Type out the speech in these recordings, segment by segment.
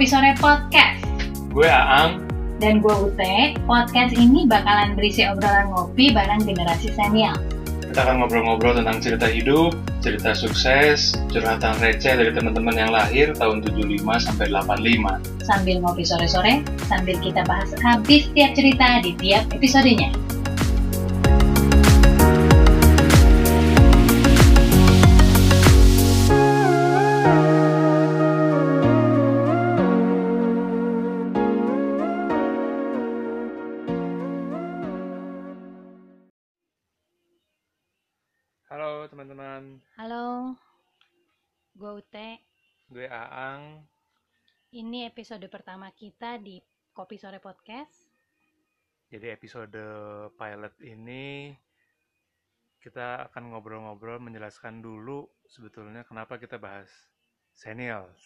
Kopi Sore Podcast. Gue Aang. Dan gue Ute, podcast ini bakalan berisi obrolan ngopi bareng generasi senior. Kita akan ngobrol-ngobrol tentang cerita hidup, cerita sukses, curhatan receh dari teman-teman yang lahir tahun 75 sampai 85. Sambil ngopi sore-sore, sambil kita bahas habis tiap cerita di tiap episodenya. Aang. Ini episode pertama kita di Kopi Sore Podcast. Jadi episode pilot ini kita akan ngobrol-ngobrol menjelaskan dulu sebetulnya kenapa kita bahas senials.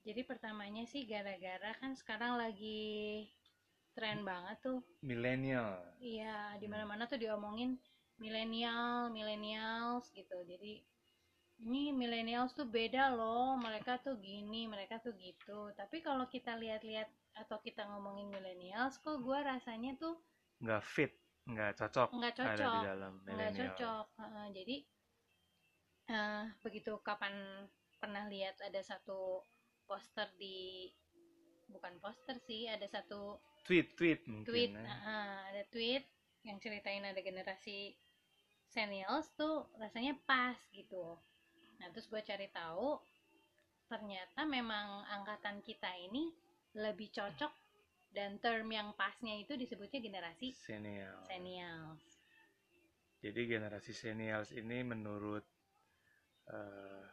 Jadi pertamanya sih gara-gara kan sekarang lagi tren banget tuh. Millennial. Iya, di mana-mana tuh diomongin milenial, millennials gitu. Jadi ini millennials tuh beda loh, mereka tuh gini, mereka tuh gitu. Tapi kalau kita lihat-lihat atau kita ngomongin millennials, kok gue rasanya tuh Nggak fit, nggak cocok, nggak ada di cocok, dalam nggak cocok. Heeh, jadi eh, begitu kapan pernah lihat ada satu poster di bukan poster sih, ada satu Tweet, tweet mungkin. tweet ya. uh, ada tweet yang ceritain ada generasi seniors tuh rasanya pas gitu nah terus gue cari tahu ternyata memang angkatan kita ini lebih cocok dan term yang pasnya itu disebutnya generasi Senial. seniors Jadi generasi senials ini menurut eh,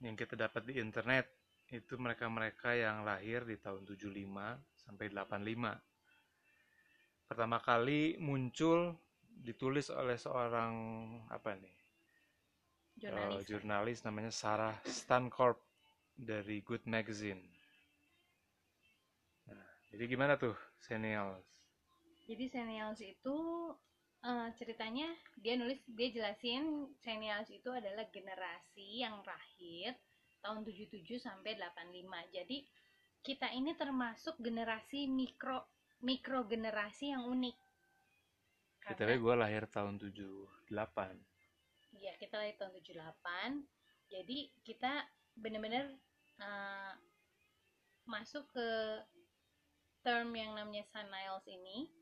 yang kita dapat di internet itu mereka-mereka yang lahir di tahun 75 sampai 85. Pertama kali muncul ditulis oleh seorang apa nih? Eh, jurnalis jurnalis namanya Sarah Stancorp dari Good Magazine. Nah, jadi gimana tuh senials? jadi seniors itu eh, ceritanya dia nulis dia jelasin seniors itu adalah generasi yang lahir tahun 77 sampai 85. Jadi kita ini termasuk generasi mikro mikro generasi yang unik. Karena gue lahir tahun 78. Ya kita lahir tahun 78. Jadi kita bener-bener eh, masuk ke term yang namanya senials ini.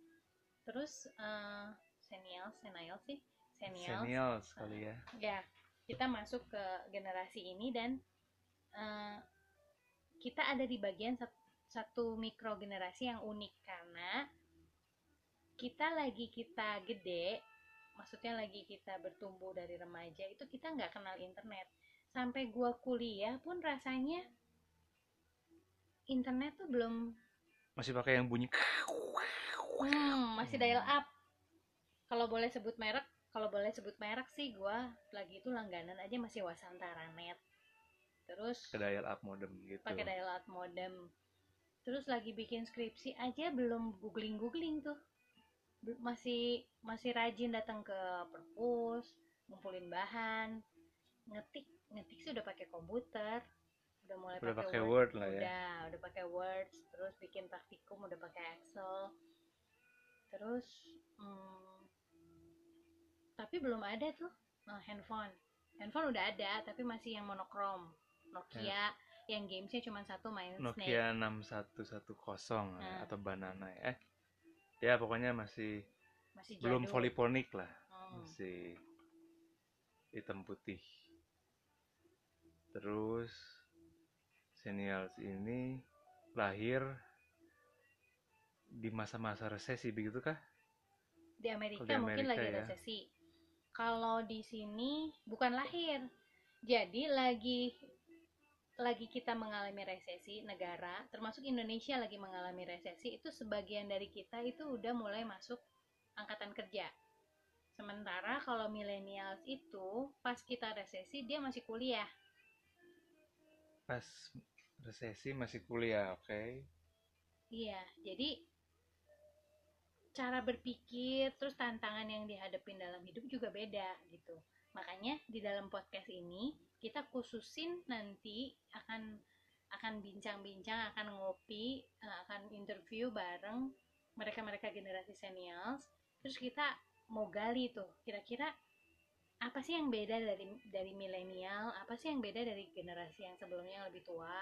Terus eh senials, senials sih, senials. Senials kali ya. ya kita masuk ke generasi ini dan eh, kita ada di bagian sat- satu mikro generasi yang unik karena kita lagi kita gede maksudnya lagi kita bertumbuh dari remaja itu kita nggak kenal internet sampai gua kuliah pun rasanya internet tuh belum Masih pakai yang bunyi Hmm, masih dial up. Kalau boleh sebut merek, kalau boleh sebut merek sih gua lagi itu langganan aja masih Wasantara Net. Terus ke dial up modem gitu. pakai dial up modem. Terus lagi bikin skripsi aja belum googling-googling tuh. Masih masih rajin datang ke perpus, ngumpulin bahan, ngetik, ngetik sih udah pakai komputer. Udah mulai Udah pakai Word Word lah ya. udah udah pakai Word terus bikin praktikum udah pakai Excel terus hmm, tapi belum ada tuh eh, handphone handphone udah ada tapi masih yang monokrom Nokia yang gamesnya cuma satu main Snake Nokia 6110 Nah. atau Banana ya. Eh, ya pokoknya masih masih belum jadul. poliponik lah, Hmm. masih hitam putih. Terus senials ini lahir di masa-masa resesi begitu kah? di Amerika, di mungkin Amerika lagi ya. resesi kalau di sini bukan lahir jadi lagi lagi kita mengalami resesi negara termasuk Indonesia lagi mengalami resesi itu sebagian dari kita itu udah mulai masuk angkatan kerja sementara kalau millennials itu pas kita resesi dia masih kuliah Pas resesi masih kuliah, oke. Iya, jadi cara berpikir terus tantangan yang dihadapin dalam hidup juga beda gitu. Makanya di dalam podcast ini kita khususin nanti akan akan bincang-bincang akan ngopi eh, akan interview bareng mereka-mereka generasi senials. Terus kita mau gali tuh kira-kira apa sih yang beda dari dari milenial? Apa sih yang beda dari generasi yang sebelumnya yang lebih tua?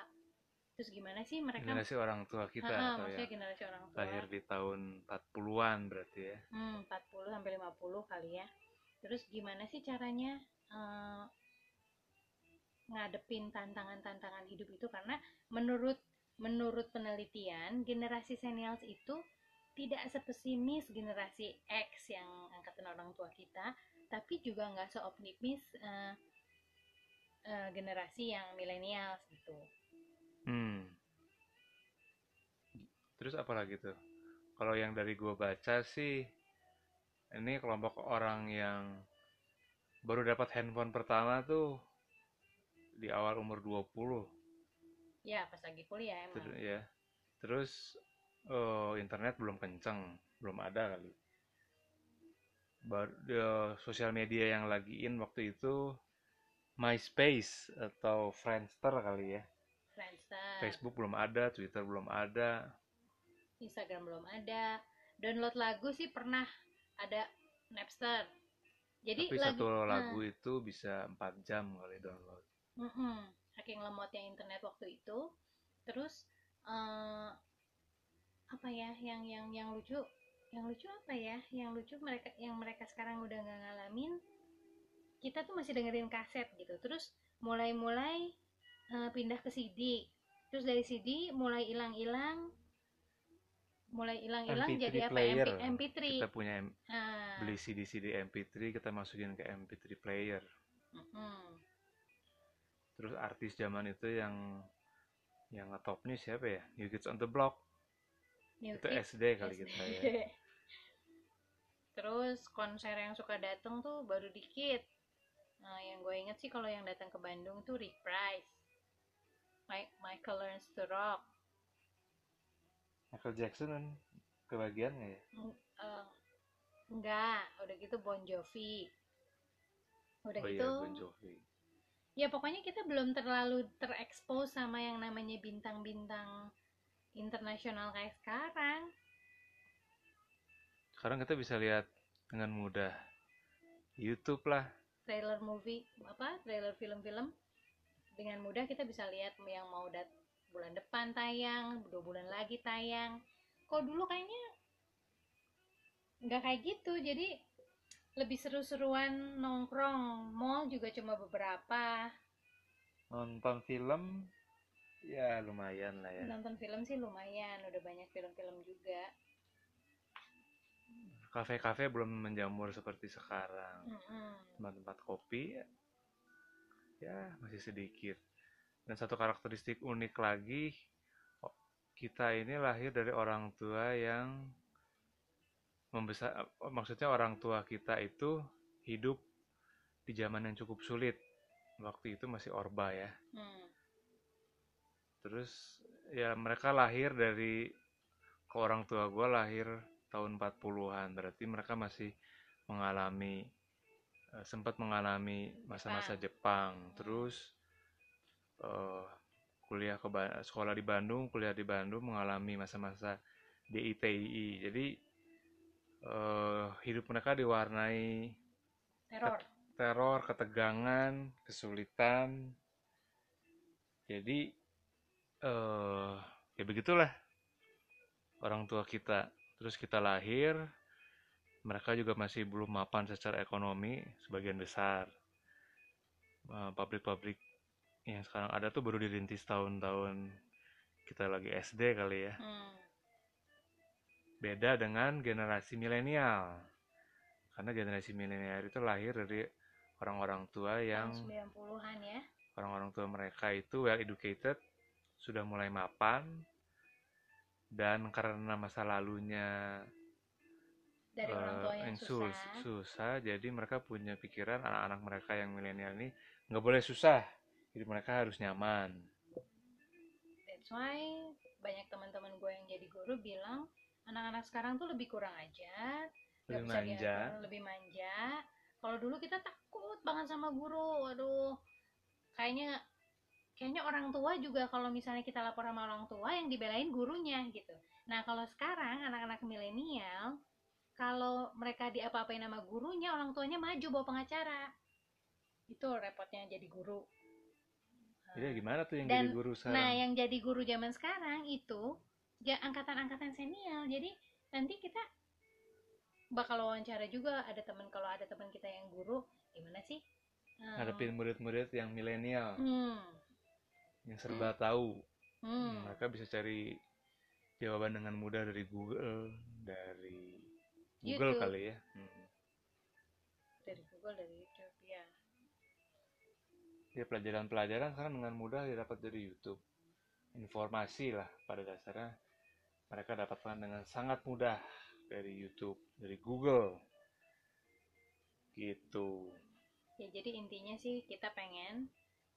Terus gimana sih mereka generasi orang tua kita ah, atau maksudnya yang generasi orang tua. Lahir di tahun 40-an berarti ya? Hmm, 40 sampai 50 kali ya. Terus gimana sih caranya eh, ngadepin tantangan-tantangan hidup itu karena menurut menurut penelitian generasi senials itu tidak sepesimis generasi X yang angkatan orang tua kita, tapi juga nggak seoptimis eh, eh, generasi yang milenials gitu. Hmm. Terus apa lagi tuh? Kalau yang dari gua baca sih, ini kelompok orang yang baru dapat handphone pertama tuh di awal umur 20 Ya pas lagi kuliah emang. Ter- ya. Terus eh, internet belum kenceng, belum ada kali. Baru eh, sosial media yang lagi in waktu itu MySpace atau Friendster kali ya. Friendster. Facebook belum ada, Twitter belum ada. Instagram belum ada. Download lagu sih pernah ada Napster. Jadi Tapi lagi, satu nah, lagu itu bisa 4 jam kali download. Mm-mm, saking lemotnya internet waktu itu. Terus eh, apa ya yang yang yang lucu? Yang lucu apa ya? Yang lucu mereka yang mereka sekarang udah nggak ngalamin. Kita tuh masih dengerin kaset gitu. Terus mulai-mulai eh, pindah ke CD. Terus dari CD mulai hilang-hilang mulai hilang-hilang MP3 jadi apa player. MP, MP3 Kita punya M- Nah, beli CD-CD MP3, kita masukin ke MP3 player. mm-mm. Terus artis zaman itu yang yang ngetopnya siapa ya? New Kids on the Block. New Itu Kids, SD kali SD. kita ya. Terus konser yang suka dateng tuh baru dikit. Nah, yang gue inget sih kalau yang datang ke Bandung tuh Reprise. My, Michael Learns to Rock. Michael Jackson kan kebagian nggak ya? Eng- eh, enggak, udah gitu Bon Jovi. Udah oh gitu. iya, Bon Jovi. Ya pokoknya kita belum terlalu terekspos sama yang namanya bintang-bintang internasional kayak sekarang. Sekarang kita bisa lihat dengan mudah YouTube lah. trailer movie apa trailer film-film dengan mudah kita bisa lihat yang mau dat bulan depan tayang dua bulan lagi tayang kok dulu kayaknya nggak kayak gitu jadi lebih seru-seruan nongkrong mall juga cuma beberapa Nonton film ya lumayan lah ya. nonton film sih lumayan udah banyak film-film juga Kafe-kafe belum menjamur seperti sekarang. Tempat-tempat kopi ya masih sedikit. Dan satu karakteristik unik lagi kita ini lahir dari orang tua yang membesar oh, maksudnya orang tua kita itu hidup di zaman yang cukup sulit. Waktu itu masih Orba ya. Hmm. Terus ya mereka lahir dari ke orang tua gue lahir tahun 40-an. Berarti mereka masih mengalami eh, sempat mengalami masa-masa Jepang. Terus eh, kuliah ke sekolah di Bandung, kuliah di Bandung mengalami masa-masa DITI. Jadi eh, hidup mereka diwarnai teror teror, ketegangan, kesulitan. Jadi eh ya begitulah orang tua kita. Terus kita lahir, mereka juga masih belum mapan secara ekonomi sebagian besar. Eh, Pabrik-pabrik yang sekarang ada tuh baru dirintis tahun-tahun kita lagi SD kali ya. Hmm. Beda dengan generasi milenial. Karena generasi milenial itu lahir dari orang-orang tua yang tahun 90-an ya orang-orang tua mereka itu well educated, sudah mulai mapan, dan karena masa lalunya dari orang eh, tua yang yang sus- susah susah, jadi mereka punya pikiran anak-anak mereka yang milenial ini nggak boleh susah, jadi mereka harus nyaman. That's why banyak teman-teman gue yang jadi guru bilang anak-anak sekarang tuh lebih kurang ajar, nggak Lebih bisa manja. lebih manja. Kalau dulu kita takut banget sama guru, waduh, kayaknya kayaknya orang tua juga kalau misalnya kita lapor sama orang tua yang dibelain gurunya gitu nah kalau sekarang anak-anak milenial kalau mereka diapa-apain sama gurunya orang tuanya maju bawa pengacara itu repotnya jadi guru Jadi gimana tuh yang Dan- jadi guru sekarang? Nah, yang jadi guru zaman sekarang itu angkatan-angkatan senior. Jadi nanti kita bakal wawancara juga ada teman kalau ada teman kita yang guru gimana sih? Eh, Ngadepin murid-murid yang milenial, Hmm. yang serba tahu. Hmm. Mereka bisa cari jawaban dengan mudah dari Google, dari Google YouTube. kali ya. Hmm. Dari Google, dari YouTube ya. Ya pelajaran-pelajaran sekarang dengan mudah didapat dari YouTube. Informasi lah pada dasarnya mereka dapatkan dengan sangat mudah dari YouTube, dari Google. Gitu. Ya, jadi intinya sih kita pengen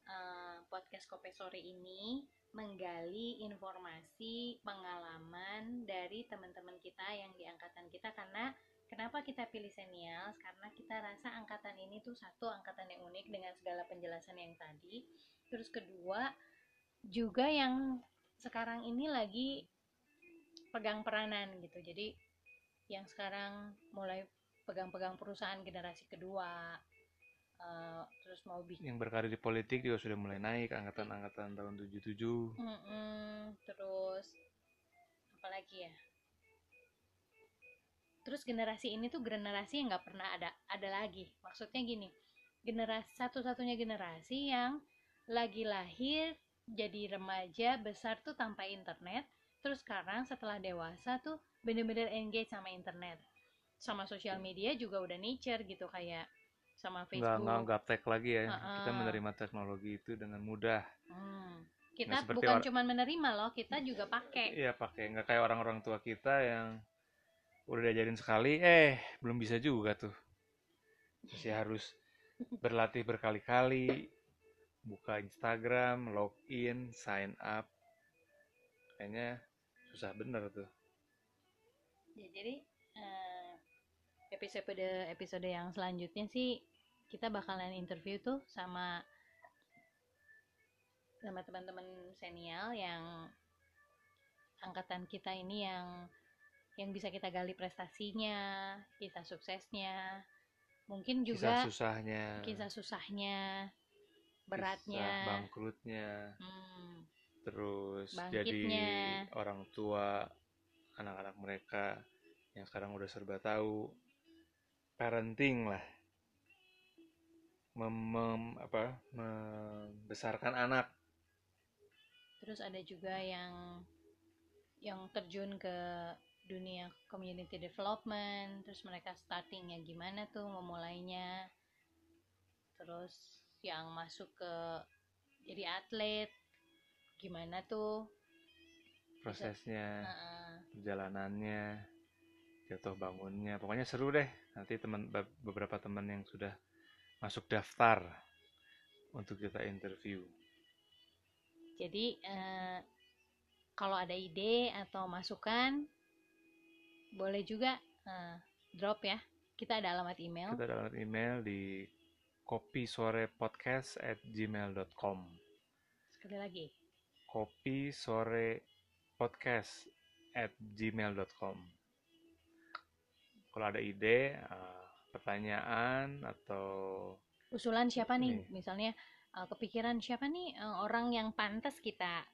eh, podcast Kope Sore ini menggali informasi, pengalaman dari teman-teman kita yang di angkatan kita karena kenapa kita pilih senials? Karena kita rasa angkatan ini tuh satu angkatan yang unik dengan segala penjelasan yang tadi. Terus kedua, juga yang sekarang ini lagi pegang peranan gitu. Jadi yang sekarang mulai pegang-pegang perusahaan generasi kedua eh, terus mau bikin Yang berkarir di politik juga sudah mulai naik angkatan-angkatan tahun 77. Mm-mm, terus apalagi ya terus generasi ini tuh generasi yang nggak pernah ada ada lagi maksudnya gini generasi satu-satunya generasi yang lagi lahir jadi remaja besar tuh tanpa internet terus sekarang setelah dewasa tuh bener-bener engage sama internet sama sosial media juga udah nature gitu kayak sama Nggak, Facebook nggak gaptek lagi ya. Heeh. Kita menerima teknologi itu dengan mudah. Hmm. kita Nggak seperti bukan cuman menerima loh kita juga pakai Iya pakai nggak kayak orang-orang tua kita yang udah diajarin sekali, eh belum bisa juga tuh. Masih harus berlatih berkali-kali, buka Instagram, login, sign up. Kayaknya susah bener tuh. Ya, jadi eh, episode episode yang selanjutnya sih kita bakalan interview tuh sama sama teman-teman senial yang angkatan kita ini yang yang bisa kita gali prestasinya, kita suksesnya, mungkin Kisah juga susahnya, kisah susahnya, kisah beratnya, bangkrutnya, hmm, terus Bangkitnya. jadi orang tua anak-anak mereka yang sekarang udah serba tahu parenting lah mem, mem- apa membesarkan anak Terus ada juga yang yang terjun ke dunia community development, terus mereka startingnya gimana tuh memulainya. Terus yang masuk ke jadi atlet gimana tuh? prosesnya Heeh. perjalanannya jatuh bangunnya pokoknya seru deh nanti teman be- beberapa teman yang sudah masuk daftar untuk kita interview Jadi eh, kalau ada ide atau masukan boleh juga eh, drop ya. Kita ada alamat email. kita ada alamat email di kopi sore podcast at gmail.com Sekali lagi. Kopi sore podcast at gmail.com kalau ada ide eh, pertanyaan atau usulan siapa nih Nih. misalnya uh, kepikiran siapa nih uh, orang yang pantas kita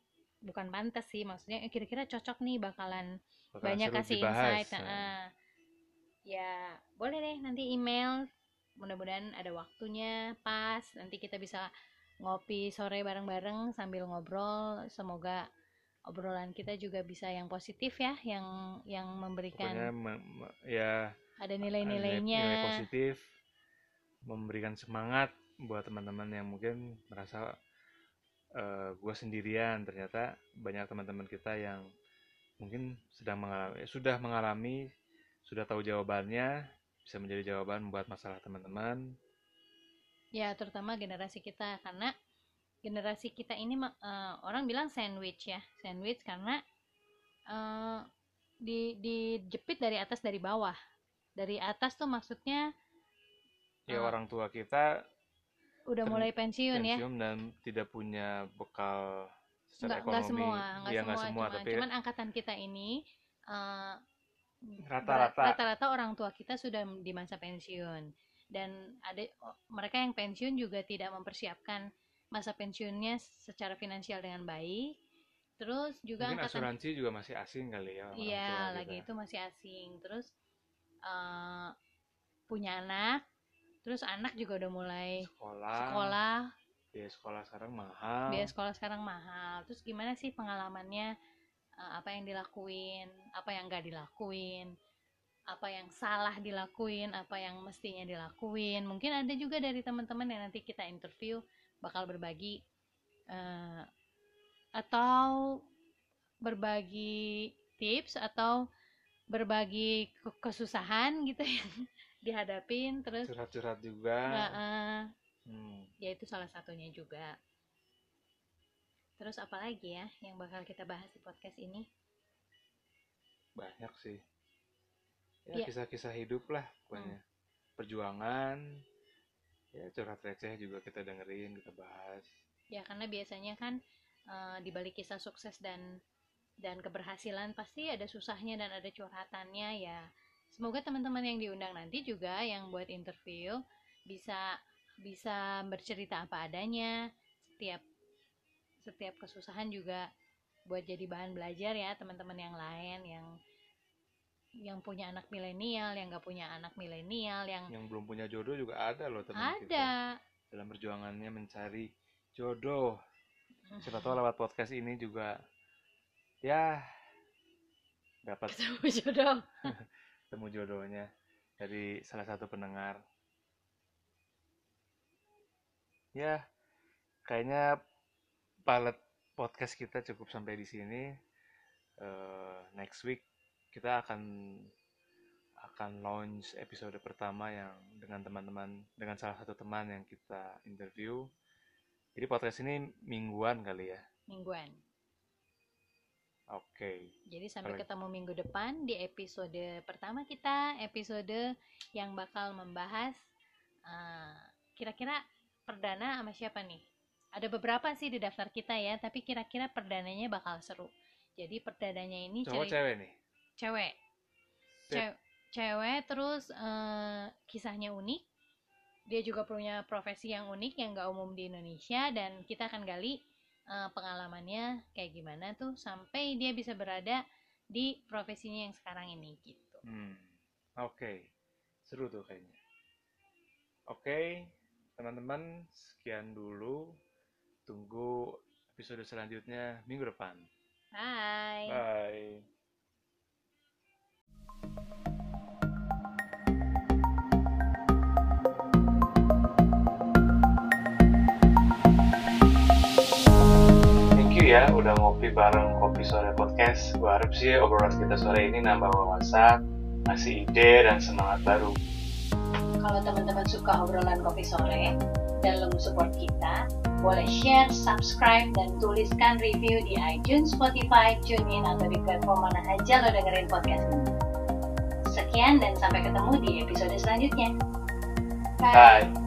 bukan pantas sih maksudnya kira-kira cocok nih bakalan bakal banyak kasih dibahas, insight nah. uh, ya boleh deh nanti email mudah-mudahan ada waktunya pas nanti kita bisa ngopi sore bareng-bareng sambil ngobrol. Semoga obrolan kita juga bisa yang positif ya yang yang pokoknya memberikan me- me- ya ada nilai-nilainya. nilai positif memberikan semangat buat teman-teman yang mungkin merasa gue sendirian. Ternyata banyak teman-teman kita yang mungkin sedang mengalami sudah mengalami sudah tahu jawabannya bisa menjadi jawaban buat masalah teman-teman Ya, terutama generasi kita karena generasi kita ini eh, orang bilang sandwich ya, sandwich karena eh, di dijepit dari atas dari bawah. Dari atas tuh maksudnya ya Ah. orang tua kita udah mulai pensiun, ya pensiun dan tidak punya bekal secara nggak nggak ekonomi semua nggak ya semua, nggak semua cuman, tapi cuman angkatan kita ini eh, Rata-rata. rata-rata orang tua kita sudah di masa pensiun dan ada mereka yang pensiun juga tidak mempersiapkan masa pensiunnya secara finansial dengan baik. Terus juga mungkin angkatan asuransi juga masih asing kali ya iya kita. lagi itu masih asing. Terus eh, punya anak. Terus anak juga udah mulai sekolah. sekolah. Biaya sekolah sekarang mahal. Biaya sekolah sekarang mahal. Terus gimana sih pengalamannya Eh, apa yang dilakuin apa yang gak dilakuin apa yang salah dilakuin apa yang mestinya dilakuin. Mungkin ada juga dari teman-teman yang nanti kita interview bakal berbagi eh, atau berbagi tips atau berbagi ke- kesusahan gitu yang dihadapin terus curhat-curhat juga. Eh, Hmm. ya itu salah satunya juga. Terus apa lagi ya yang bakal kita bahas di podcast ini? Banyak sih ya Iya. kisah-kisah hidup lah pokoknya. Perjuangan ya curhat receh juga kita dengerin kita bahas. Ya karena biasanya kan eh, di balik kisah sukses dan dan keberhasilan pasti ada susahnya dan ada curhatannya ya. Semoga teman-teman yang diundang nanti juga yang buat interview bisa bisa bercerita apa adanya. Setiap setiap kesusahan juga buat jadi bahan belajar ya teman-teman yang lain yang yang punya anak milenial yang gak punya anak milenial yang yang belum punya jodoh juga ada loh teman kita. Ada. Dalam perjuangannya mencari jodoh. Siapa tahu lewat podcast ini juga ya dapat ketemu jodoh. temu jodohnya dari salah satu pendengar. Ya kayaknya palet podcast kita cukup sampai di sini. Eh, next week kita akan akan launch episode pertama yang dengan teman-teman dengan salah satu teman yang kita interview jadi podcast ini mingguan kali ya mingguan oke Jadi sampai Baik. ketemu minggu depan di episode pertama kita, episode yang bakal membahas eh, kira-kira perdana sama siapa nih? Ada beberapa sih di daftar kita ya, tapi kira-kira perdananya bakal seru. Jadi perdananya ini cowok cewek nih cewek, Sip. Ce- cewek terus eh, kisahnya unik. Dia juga punya profesi yang unik yang gak umum di Indonesia dan kita akan gali eh, pengalamannya kayak gimana tuh sampai dia bisa berada di profesinya yang sekarang ini gitu. Hmm, oke, seru tuh kayaknya. Oke, teman-teman, sekian dulu. Tunggu episode selanjutnya minggu depan. Bye. Bye. Ya udah ngopi bareng Kopi Sore Podcast. Gue harap sih obrolan kita sore ini nambah wawasan, ngasih ide dan semangat baru. Kalau teman-teman suka obrolan kopi sore dan lo support kita, boleh share, subscribe, dan tuliskan review di iTunes, Spotify, TuneIn, atau di platform mana aja lo dengerin podcast ini. Sekian dan sampai ketemu di episode selanjutnya. Bye. Bye.